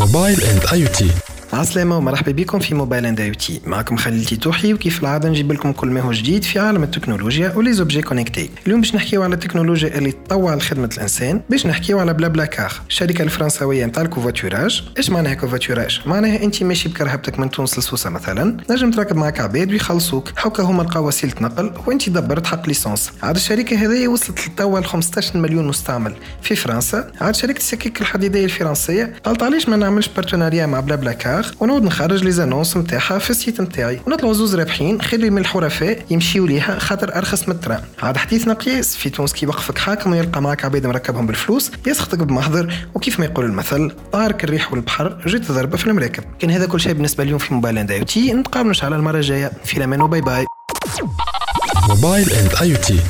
Mobile and IT عسلامة ومرحبا بكم في Mobile and IT. معكم خليل تيتوحي وكيف العادة؟ نجيب لكم كل ما هو جديد في عالم التكنولوجيا و les objets connectés. اليوم باش نحكيو على التكنولوجيا اللي تطوع خدمة الإنسان باش نحكيو على BlaBlaCar. الشركة الفرنسوية نتاع ال covoiturage إيش معناها covoiturage معناها انت ماشي بكرهبتك من تونس لسوسة مثلا نجم تركب معك عباد ويخلصوك هاكا هما لقاو وسيلة نقل وانت دبرت حق l'essence عاد الشركة هذه وصلت لتوا ل 15 مليون مستعمل. في فرنسا عاد شركة السكك الحديدية الفرنسية. قالت علاش ما نعملش partenariat مع BlaBlaCar؟ ونعود نخرج les annonces نتاعها في ال site نتاعي. ونطلعوا زوز رابحين خير من الحرفاء يمشيو ليها خاطر أرخص من ال train. عاد حديثنا قياس في تونس كي يوقفك حاكم ويلقى معك عباد مركبهم بالفلوس يسخطك بمحضر وكيف ما يقول المثل طارك الريح والبحر جيت ضربة في المراكب. كان هذا كل شيء بالنسبة اليوم في Mobile and IT نتقابلوا على المرة الجاية. في الأمان و bye bye. موبايل إند آي تي.